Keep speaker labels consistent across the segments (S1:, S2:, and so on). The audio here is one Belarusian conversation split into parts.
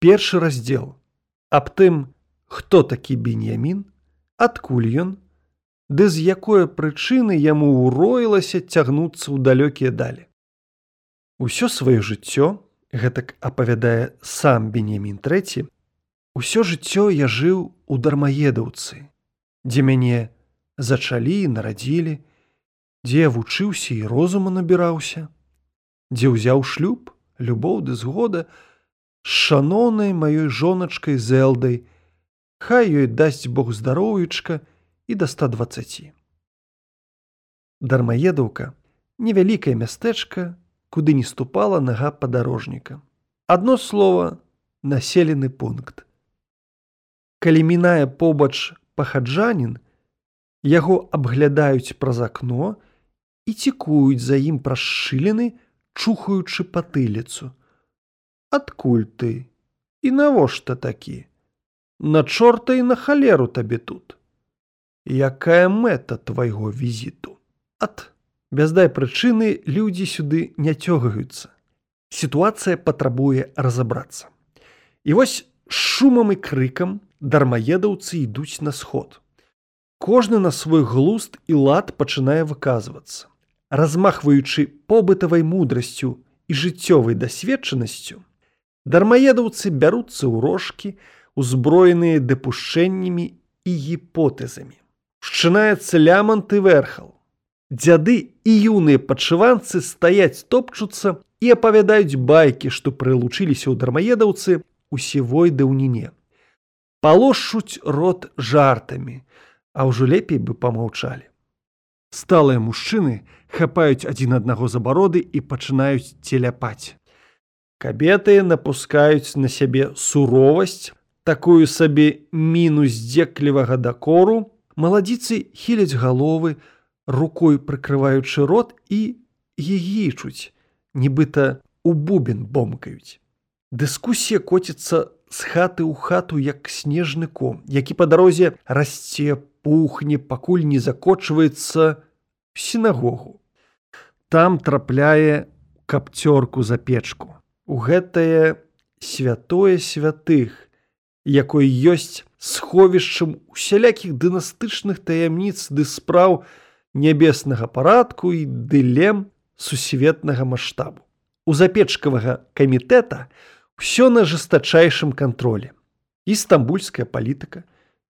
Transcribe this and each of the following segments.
S1: Першы раздзел аб тым, хто такі беньямін, адкуль ён, ды з якой прычыны яму ўроілася цягнуцца ў далёкія далі. Усё сваё жыццё, гэтак апавядае сам Бенемін трэці, усё жыццё я жыў у дармаедаўцы, дзе мяне зачалі і нарадзілі, дзе я вучыўся і розуму набіраўся, дзе ўзяў шлюб, любоў ды згода, з шаноўнай маёй жоначкай зэлдай, Хай ёй дасць Бог здароўючка, і да 120. Дармаедаўка невялікае мястэчка, куды не ступала нага падарожніка. Адно слово населены пункт. Калі мінае побач пахаджанін, яго абглядаюць праз акно і цікуюць за ім праз шчыліны, чухаючы патыліцу. Адкуль ты і навошта такі? На чорта і на халеру табе тут. Якая мэта твайго візіту? Ад бяздай прычыны людзі сюды не цёгаюцца. Сітуацыя патрабуе разабрацца. І вось шумам і крыкам дармаедаўцы ідуць на сход. Кожны на свой глуст і лад пачынае выказвацца размахваючы побытавай мудрасцю і жыццёвай дасведчанасцю дармаедаўцы бяруцца ў рожкі узброеныя дапушчэннямі і гіпотэзамі Шчынаецца лямант і верхал. Дзяды і юныя падшыванцы стаяць топчуцца і апавядаюць байкі, што прылучыліся ў дармаедаўцы у сівой даўніне. Палошчуць рот жартамі, а ўжо лепей бы помаўчалі. Сталыя мужчыны хапаюць адзін аднаго забароды і пачынаюць целяпаць. Кабеты напускаюць на сябе суровасць, такую сабе міну здзеклівага дакору, Маладзіцы хіляць галовы, рукой прыкрываючы рот і гігічуць, нібыта у бубен бомкаюць. Дыскусія коціцца з хаты ў хату як снежны ком, які па дарозе расце, пухне, пакуль не закочваецца сінагогу. Там трапляе капцёрку за печку. У гэтае святое святых, якой ёсць сховішчам усялякіх дынастычных таямніц ды спраў нябеснага парадку і дылем сусветнага маштабу. У запечкавага камітэта ўсё на жастачайшым кантролі. І стамбульская палітыка,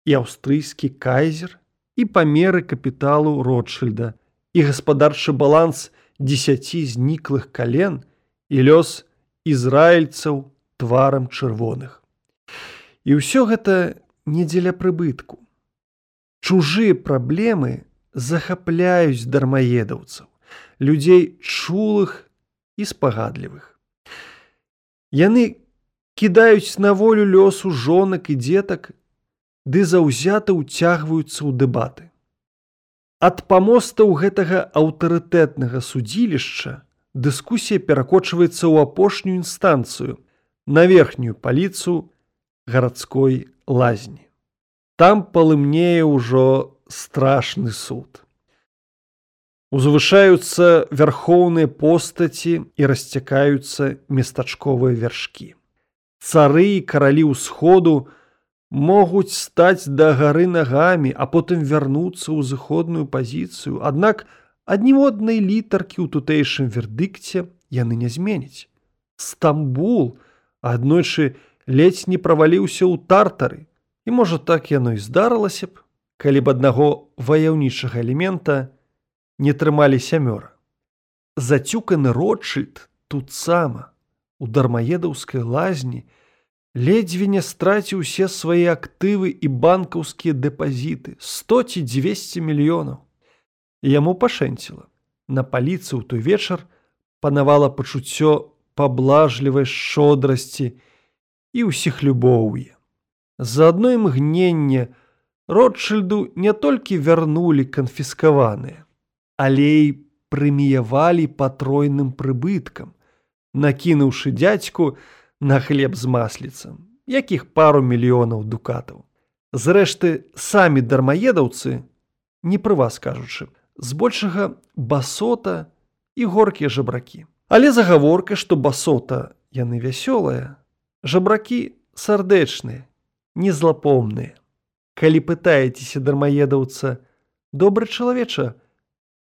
S1: і аўстрыйскі кайзер, і памеры капіталу Ротшильда, і гаспадарчы баланс дзесяці зніклых кален і лёс ізраільцаў тварам чырвоных. І ўсё гэта не дзеля прыбытку. Чужыя праблемы захапляюць дармаедаўцаў, людзей чулых і спагадлівых. Яны кідаюць на волю лёсу жонак і дзетак, ды заўзята ўцягваюцца ў дэбаты. Ад памостаў гэтага аўтарытэтнага судзілішча дыскусія перакочваецца ў апошнюю інстанцыю на верхнюю паліцу гарадской лазні. Там палымнее ўжо страшны суд. Узвышаюцца вярхоўныя постаці і расцякаюцца местачковыя вяршкі. Цары і каралі ўсходу могуць стаць да гары нагамі, а потым вярнуцца ў зыходную пазіцыю. Аднак адніводнай літаркі ў тутэйшым вердыкце яны не зменяць. Стамбул аднойчы ледзь не праваліўся ў тартары, І можа так яно і здарылася б, калі б аднаго ваяўнічага элемента не трымалі сямёра. Зацюканы ротшильд тут сама, у дармаедаўскай лазні, ледзьве не страціў усе свае актывы і банкаўскія дэпазіты 100 ці 200 мільёнаў. Яму пашэнціла. На паліцы ў той вечар панавала пачуццё паблажлівай шчодрасці і ўсіх любоўе. За адно імгненне Ротшильду не толькі вярнулі канфіскаваныя, але і прэміявалі патройным прыбыткам, накінуўшы дзядзьку на хлеб з масліцам, якіх пару мільёнаў дукатаў. Зрэшты, самі дармаедаўцы, не пры вас кажучы, збольшага басота і горкія жабракі. Але загаворка, што басота яны вясёлая, жабракі сардэчныя, незлапомныя. Калі пытаецеся дармаедаўца, добры чалавеча,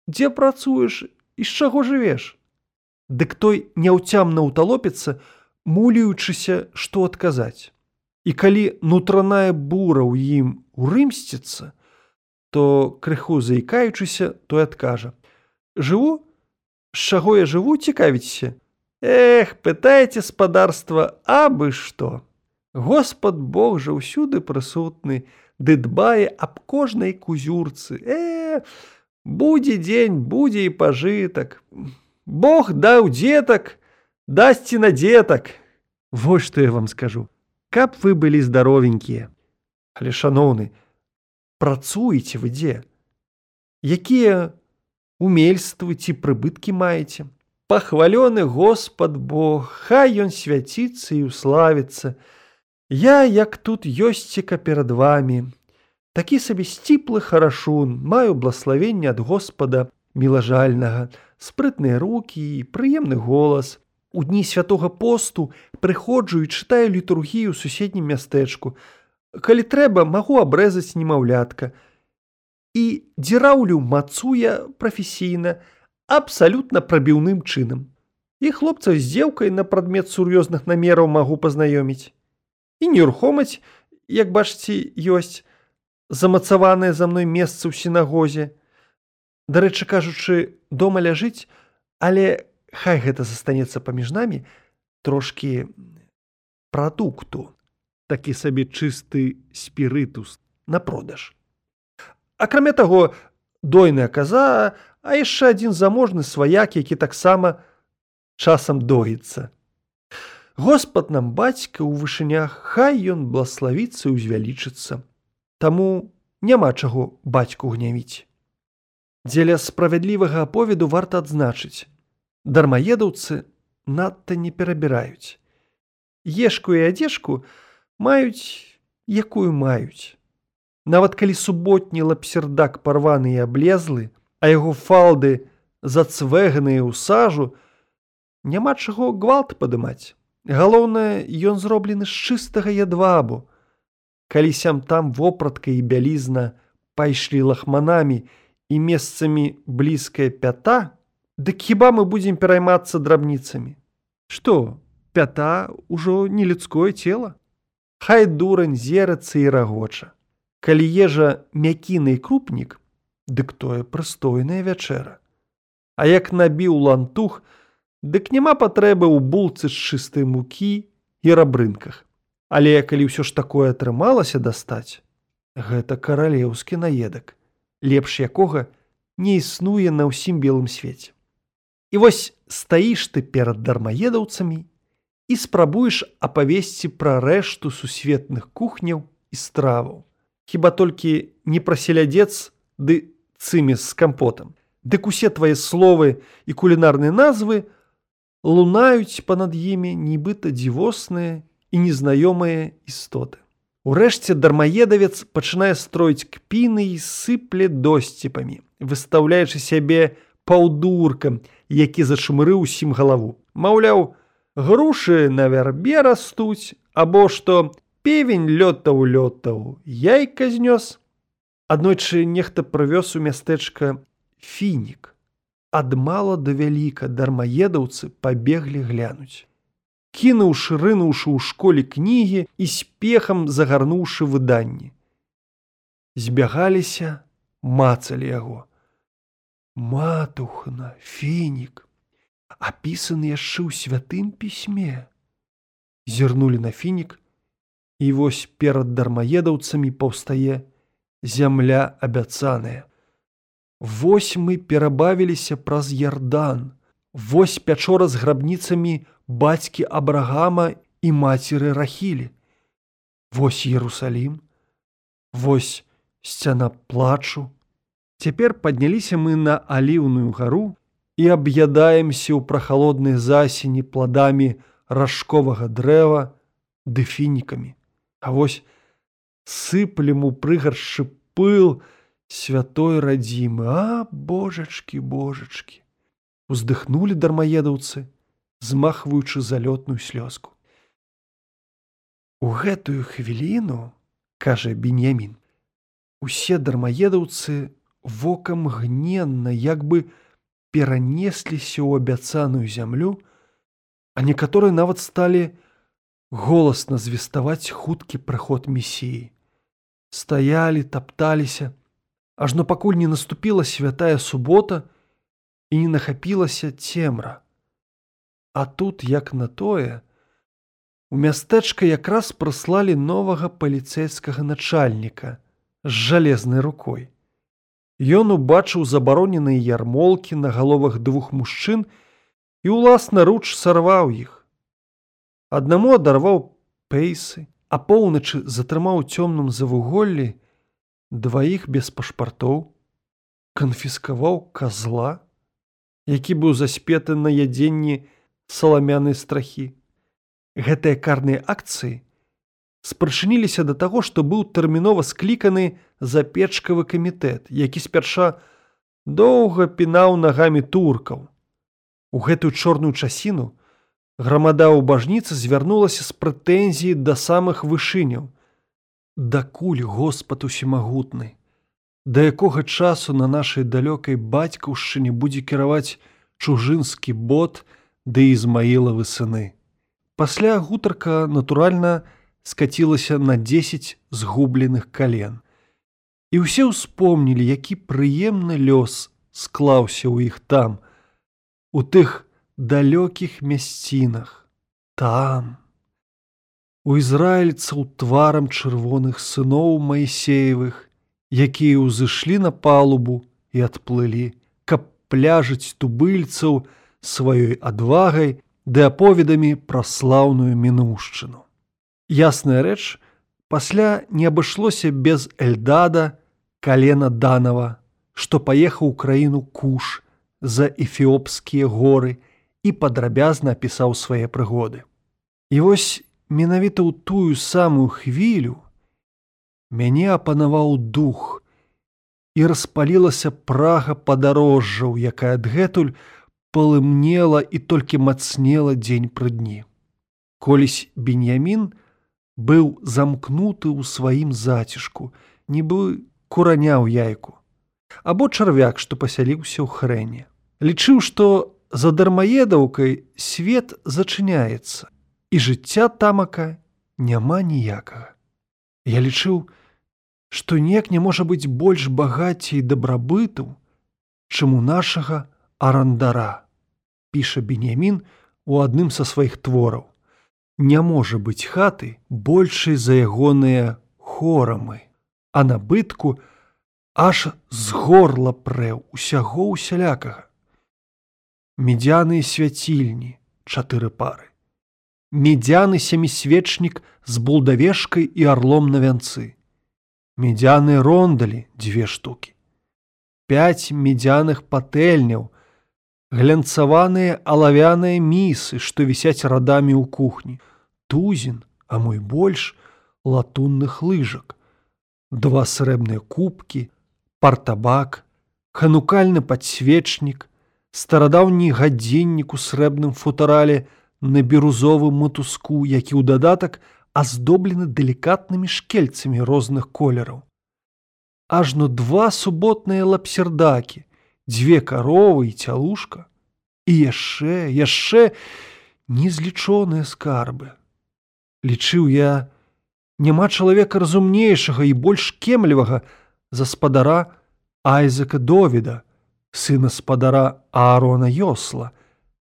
S1: дзе працуеш і з чаго жывеш? Дык той няўцямна ўталопіцца, муліючыся, што адказаць. І калі нутраная бура ў ім урымсціцца, то крыху заікаючыся, той адкажа: « Жыву, з чаго я жыву цікавіцеся, Эх, пытайце спадарства, абы што. Господ Бог жа ўсюды прысутны, ды дбае аб кожнай кузюрцы. Э, будзе дзень, будзе і пажытак. Бог даў дзетак, дасці на дзетак. Вось што я вам скажу, каб вы былі здаровенькія. Але шаноўны, працуеце вы дзе? Якія умельствы ці прыбыткі маеце? пахвалёны Господ Бог, хай ён свяціцца і ўславіцца. Я, як тут ёсціка перад вами, такі сабе сціплы харашун, маю блаславенне ад Господа мілажальнага, спрытныя рукі і прыемны голас. У дні святого посту прыходжу і чытаю літургію суседнім мястэчку. Калі трэба, магу абрэзаць немаўлятка. І дзіраўлю мацуя прафесійна, абсалютна прабіўным чынам. І хлопца з дзеўкай на прадмет сур'ёзных намераў магу пазнаёміць. І нерухомаць, як бачыце, ёсць замацаванае за мной месца ў сінагозе. Дарэчы кажучы, дома ляжыць, але хай гэта застанецца паміж намі трошкі прадукту, такі сабе чысты спірытус на продаж. Акрамя таго, дойная каза, а яшчэ адзін заможны сваяк, які таксама часам доіцца. Господ нам бацька ў вышынях, хай ён блаславіцца і ўзвялічыцца. Таму няма чаго бацьку гнявіць. Дзеля справядлівага аповеду варта адзначыць: дармаедаўцы надта не перабіраюць. Ешку і адзежку маюць, якую маюць. Нават калі суботні лапсердак парваны і аблезлы, а яго фалды зацвэгныя ў сажу, няма чаго гвалт падымаць. Галоўнае, ён зроблены з чыстага ядвабу. Калі сям там вопратка і бялізна пайшлі лахманамі і месцамі блізкая пята, дык хіба мы будзем пераймацца драбніцамі. Што, пята ўжо не людское цело. Хай дурань зерацца і рагоча. Калі ежа мякіны крупнік, дык тое прыстойная вячэра. А як набіў лантух, дык няма патрэбы ў булцы з чыстай мукі і рабрынках. Але калі ўсё ж такое атрымалася дастаць, гэта каралеўскі наедак, лепш якога не існуе на ўсім белым свеце. І вось стаіш ты перад дармаедаўцамі і спрабуеш апавесці пра рэшту сусветных кухняў і страваў. Хіба толькі не пра селядец ды цыміс з кампотам. Дык усе твае словы і кулінарныя назвы лунаюць па-над імі нібыта дзівосныя і незнаёмыя істоты. Урэшце дармаедавец пачынае строіць кпіны і сыпле досціпамі, выстаўляючы сябе паўдуркам, які зачмыры ўсім галаву. Маўляў, грушы на вярбе растуць, або што певень лётаў лётаў, яйка знёс, Аднойчы нехта прывёз у мястэчка фінік. Ад мала да вяліка дармаедаўцы пабеглі глянуць. Кінуўшы рынуўшы ў школе кнігі і спехам загарнуўшы выданні. Збягаліся, мацалі яго. Матухна, фінік, апісаны яшчэ ў святым пісьме. Зірнулі на фінік, і вось перад дармаедаўцамі паўстае зямля абяцаная. Вось мы перабавіліся праз ярдан, Вось пячора з грабніцамі бацькі Абрагама і мацеры рахілі. Вось Ерусалім, Вось сцяна плачу. Цяпер падняліся мы на аліўную гару і аб'ядаемся ў прахалоднай засені пладамі ражковага дрэва ды фінікамі. А вось, сыплем у прыгаршы пыл святой радзімы, а божачкі, божачкі. Уздыхнулі дармаедаўцы, змахваючы залётную слёзку. У гэтую хвіліну, кажа Беньямін, усе дармаедаўцы вокам гненна як бы перанесліся ў абяцаную зямлю, а некаторыя нават сталі голасна звеставаць хуткі прыход месіі. Стаялі, тапталіся, ажно пакуль не наступіла святая субота і не нахапілася цемра. А тут, як на тое, у мястэчка якраз прыслалі новага паліцэйскага начальніка з жалезнай рукой. Ён убачыў забароненыя ярмолкі на галовах двух мужчын і ўласна руч сарваў іх. Аднаму адарваў пейсы, а поўначы затрымаў цёмным завуголлі дваіх без пашпартоў, канфіскаваў казла, які быў заспеты на ядзенні саламянай страхі. Гэтыя карныя акцыі спрачыніліся да таго, што быў тэрмінова скліканы запечкавы камітэт, які спярша доўга пінаў нагамі туркаў. У гэтую чорную часіну грамада ў бажніцы звярнулася з прэтэнзіі да самых вышыняў. Дакуль Господ усімагутны, Да якога часу на нашай далёкай бацькаўшчыне будзе кіраваць чужынскі бот ды ізмаілавы сыны. Пасля гутарка, натуральна, скацілася на 10 згубленых кален. І ўсе ўспомнілі, які прыемны лёс склаўся ў іх там, у тых далёкіх мясцінах, там. У ізраільцаў тварам чырвоных сыноў Маісеевых, якія ўзышлі на палубу і адплылі, каб пляжыць тубыльцаў сваёй адвагай ды аповедамі пра слаўную мінушчыну. Ясная рэч, пасля не абышлося без Эльдада, калена Данова, што паехаў у краіну куш за эфіопскія горы і падрабязна апісаў свае прыгоды. І вось менавіта ў тую самую хвілю мяне апанаваў дух і распалілася прага падарожжаў, якая адгэтуль палымнела і толькі мацнела дзень пры дні. Колісь беньямін, быў замкнуты ў сваім зацішку, нібы кураня ў яйку, або чарвяк, што пасяліўся ў хрэне. Лічыў, што за дармаедаўкай свет зачыняецца, і жыцця тамака няма ніякага. Я лічыў, што неяк не можа быць больш багацей дабрабыту, чым у нашага арандара, піша Бенямін у адным са сваіх твораў не можа быць хаты большай за ягоныя хорамы, а набытку аж з горла прэў усяго усялякага. Медзяныя свяцільні чатыры пары. Медзяны сямісвечнік з булдавешкай і арлом на вянцы. Медзяныя рондалі дзве штукі. Пяць медзяных патэльняў, глянцаваныя алавяныя місы, што вісяць радамі ў кухні, тузін, а мой больш латунных лыжак, два срэбныя кубкі, партабак, ханукальны падсвечнік, старадаўні гадзіннік у срэбным футарале на бірузовым матуску, які ў дадатак аздоблены далікатнымі шкельцамі розных колераў. Ажно два суботныя лапсердакі, дзве каровы і цялушка, і яшчэ, яшчэ незлічоныя скарбы лічыў я няма чалавека разумнейшага і больш кемлівага за спадара айзека довіда сына спадара аарона ёсла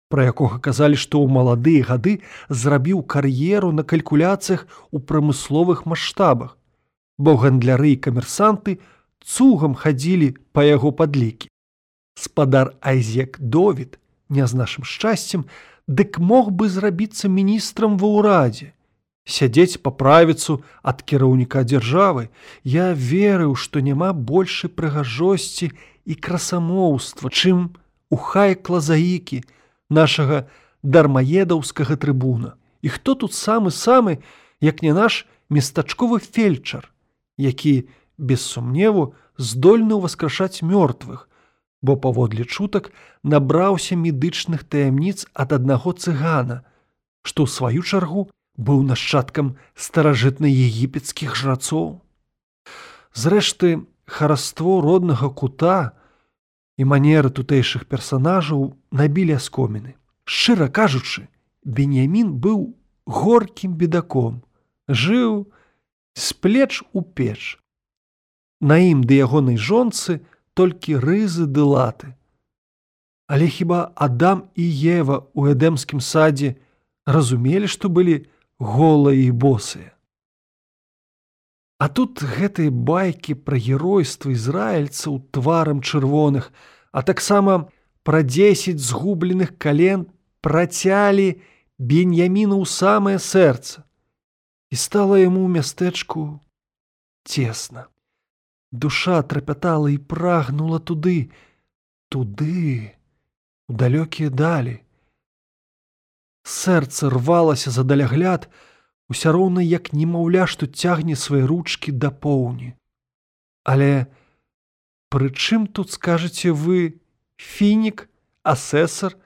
S1: пра якога казалі што ў маладыя гады зрабіў кар'еру на калькуляцыях у прамысловых маштабах. Бо гандляры і камерсанты цугам хадзілі па яго падлікі. Спадар айзек довід не з нашым шчасцем дык мог бы зрабіцца міністрам ва ўрадзе сядзець па правіцу ад кіраўніка дзяржавы, я верыў, што няма большай прыгажосці і красамоўства, чым у хай клазаікі нашага дармаедаўскага трыбуна. І хто тут самы самы, як не наш местачковы фельчар, які без сумневу здольны ўваскрашаць мёртвых, бо паводле чутак набраўся медычных таямніц ад аднаго цыгана, што ў сваю чаргу быў нашчадкам старажытна егіпецкіх жрацоў. Зрэшты, хараство роднага кута і манеры тутэйшых персанажаў набілі аскоміны. Шчыра кажучы, Бенямін быў горкім бедаком, жыў з плеч у печ. На ім ды ягонай жонцы толькі рызы ды латы. Але хіба Адам і Ева ў эдэмскім садзе разумелі, што былі голыя і босыя. А тут гэтыя байкі пра геройства ізраільцаў тварам чырвоных, а таксама пра дзесяць згубленых кален працялі беньяміну ў самае сэрца. І стала яму ў мястэчку цесна. Душа трапятала і прагнула туды, туды, у далёкія далі. Сэрца рвалася за далягляд, уся роўна як немаўля, што цягне свае ручкі да поўні. Але прычым тут скажаце вы фінік, асесар,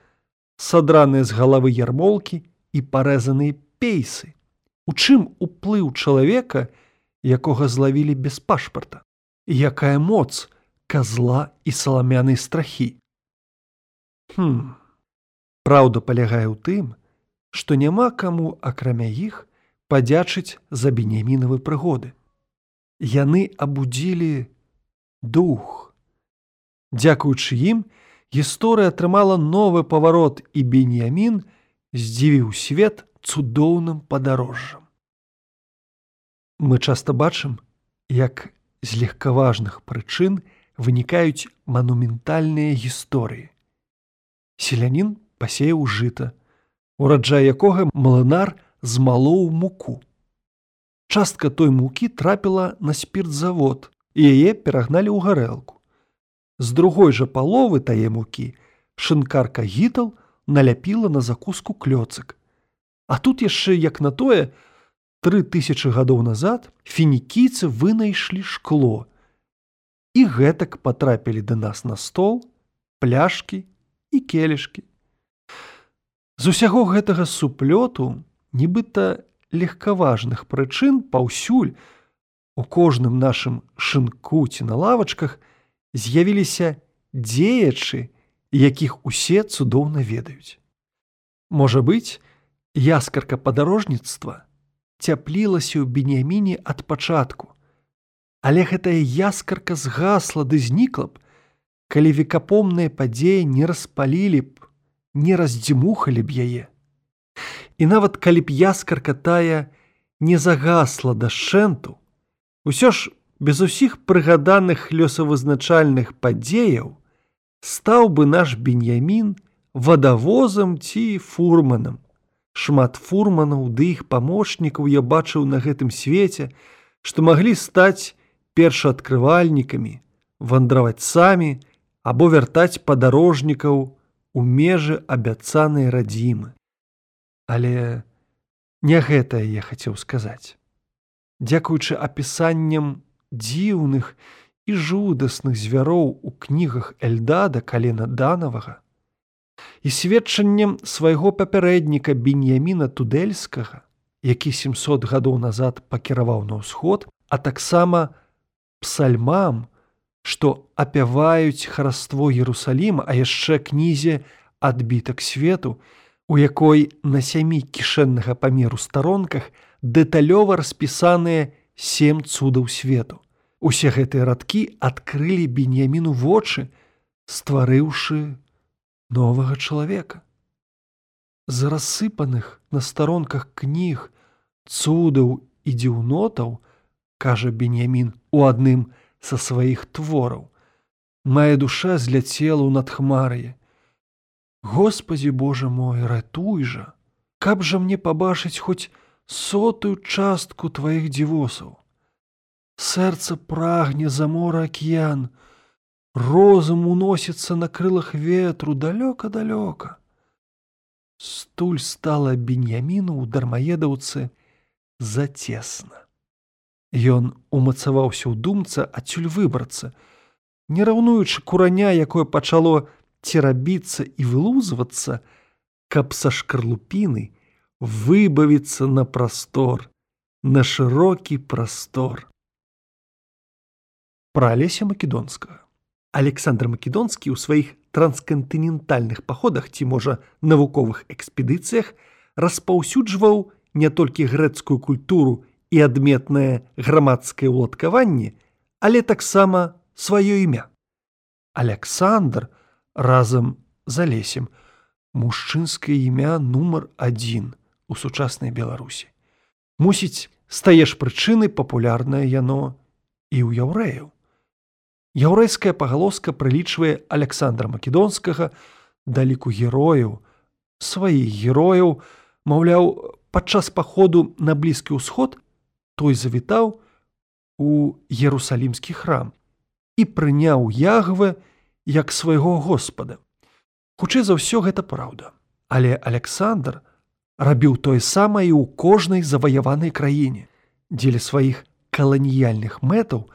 S1: садраныя з галавы ярмолкі і парэзаныя пейсы. У чым уплыў чалавека, якога злавілі без пашпарта, якая моц казла і саламянай страхі. Хм. Праўда палягае ў тым, што няма каму акрамя іх падзячыць за бенемінавы прыгоды. Яны абудзілі дух. Дзякуючы ім, гісторыя атрымала новы паварот і беньямін здзівіў свет цудоўным падарожжам. Мы часта бачым, як з легкаважных прычын вынікаюць манументальныя гісторыі. Селянін пасеяў жыта, ураджай якога млынар змалоў муку. Частка той мукі трапіла на спіртзавод і яе перагналі ў гарэлку. З другой жа паловы тае мукі шынкарка гітал наляпіла на закуску клёцак. А тут яшчэ як на тое, тры тысячи гадоў назад фінікійцы вынайшлі шкло. І гэтак патрапілі да нас на стол, пляшкі і келішкі. З усяго гэтага суплёту, нібыта легкаважных прычын паўсюль у кожным нашым шынку ці на лавачках, з'явіліся дзеячы, якіх усе цудоўна ведаюць. Можа быць, яскарка падарожніцтва цяплілася ў бенеміне ад пачатку, Але гэтая яскарка згасла ды знікла б, калі векапомныя падзеі не распалілі б, не раздзімухалі б яе. І нават калі б яскарка тая не загасла да шэнту, усё ж без усіх прыгаданых лёсавызначальных падзеяў стаў бы наш беньямін вадавозам ці фурманам. Шмат фурманаў ды іх памочнікаў я бачыў на гэтым свеце, што маглі стаць першаадкрывальнікамі, вандраваць самі або вяртаць падарожнікаў у межы абяцанай радзімы. Але не гэтае я хацеў сказаць. Дзякуючы апісанням дзіўных і жудасных звяроў у кнігах Эльдада калена данавага і сведчаннем свайго папярэдніка беньяміна тудэльскага, які 700 гадоў назад пакіраваў на ўсход, а таксама псальмам, што апяваюць хараство Ерусаліма, а яшчэ кнізе адбітак свету, у якой на сямі кішэннага памеру старонках дэталёва распісаныя сем цудаў свету. Усе гэтыя радкі адкрылі беньяміну вочы, стварыўшы новага чалавека. З рассыпаных на старонках кніг, цудаў і дзіўнотаў, кажа беньямін у адным са сваіх твораў. Мая душа зляцела ў надхмарые. Господі Боже мой, ратуй жа, каб жа мне пабачыць хоць сотую частку тваіх дзівосаў. Сэрца прагне за мора акіян, розум уносіцца на крылах ветру далёка-далёка. Стуль стала беньяміну ў дармаедаўцы зацесна. Ён умацаваўся ў думца адсюль выбрацца, не раўнуючы кураня, якое пачало церабіцца і вылузвацца, каб са шкарлупіны, выбавіцца на прастор, на шырокі прастор. Пра Алеся Македонскага. Александр Македонскі ў сваіх транскантынентальных паходах ці, можа, навуковых экспедыцыях распаўсюджваў не толькі грэцкую культуру і адметнае грамадскае ўладкаванне, але таксама сваё імя. Александр разам з алесем мужчынскае імя нумар адзін у сучаснай беларусі. Мусіць, стаеш прычыны папулярнае яно і ў яўрэяў. Яўрэйская пагалоска прылічвае Александра Македонскага да ліку герояў, сваіх герояў, маўляў, падчас паходу на блізкі ўсход той завітаў у Ерусалімскі храм і прыняў ягвы як свайго Господа. Хутчэй за ўсё гэта праўда. Але Александр рабіў тое самае ў кожнай заваяванай краіне, дзеля сваіх каланіяльных мэтаў,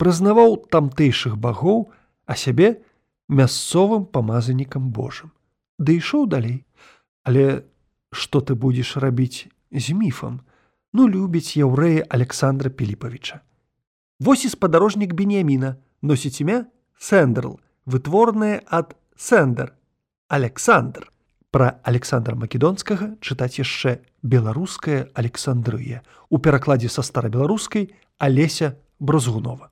S1: прызнаваў тамтэйшых багоў, а сябе мясцовым памазанікам Божым. Ды ішоў далей, Але што ты будзеш рабіць з міфам, ну любіць яўрэя Александра Піліпавіча. Вось і спадарожнік Беніяміна носіць імя Сэндерл, вытворнае ад Сэндер, Александр. Пра Александра Македонскага чытаць яшчэ беларуская Александрыя у перакладзе са старабеларускай Алеся Брозгунова.